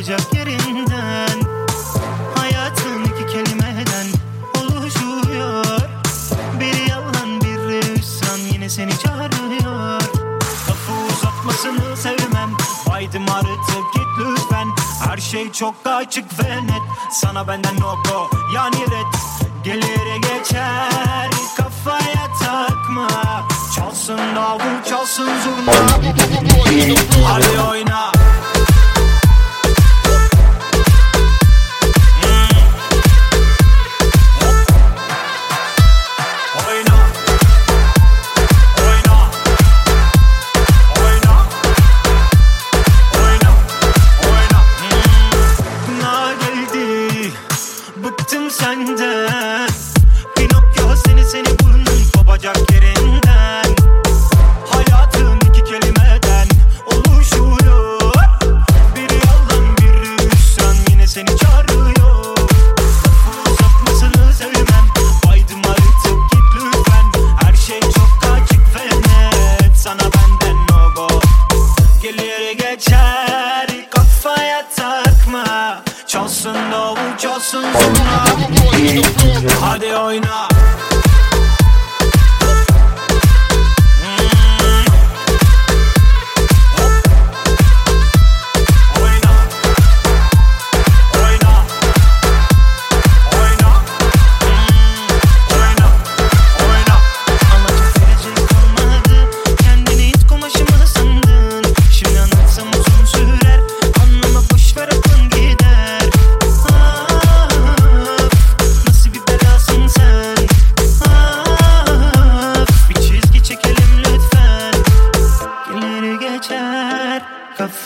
kopacak yerinden. Hayatın iki kelimeden oluşuyor. Biri yalan biri üsyan yine seni çağırıyor. Lafı uzatmasını sevmem. Haydi artık git lütfen. Her şey çok açık ve net. Sana benden no go yani red. Gelir geçer kafaya takma. Çalsın davul çalsın zurna. Alo Bıktım senden Pinokyo seni seni burnun kopacak yerinden. Hayatım iki kelimeden oluşuyor. Biri yalan biri üsyan yine seni çağırıyor. Lafı uzatmasını sevmem. Haydim artık git lütfen. Her şey çok açık ve net. Sana benden no go. Gelir geçer kafaya takma Çalsın davul çalsın zurna Hadi oyna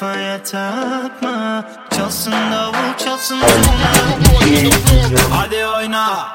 Kafaya takma Çalsın davul çalsın Hadi oyna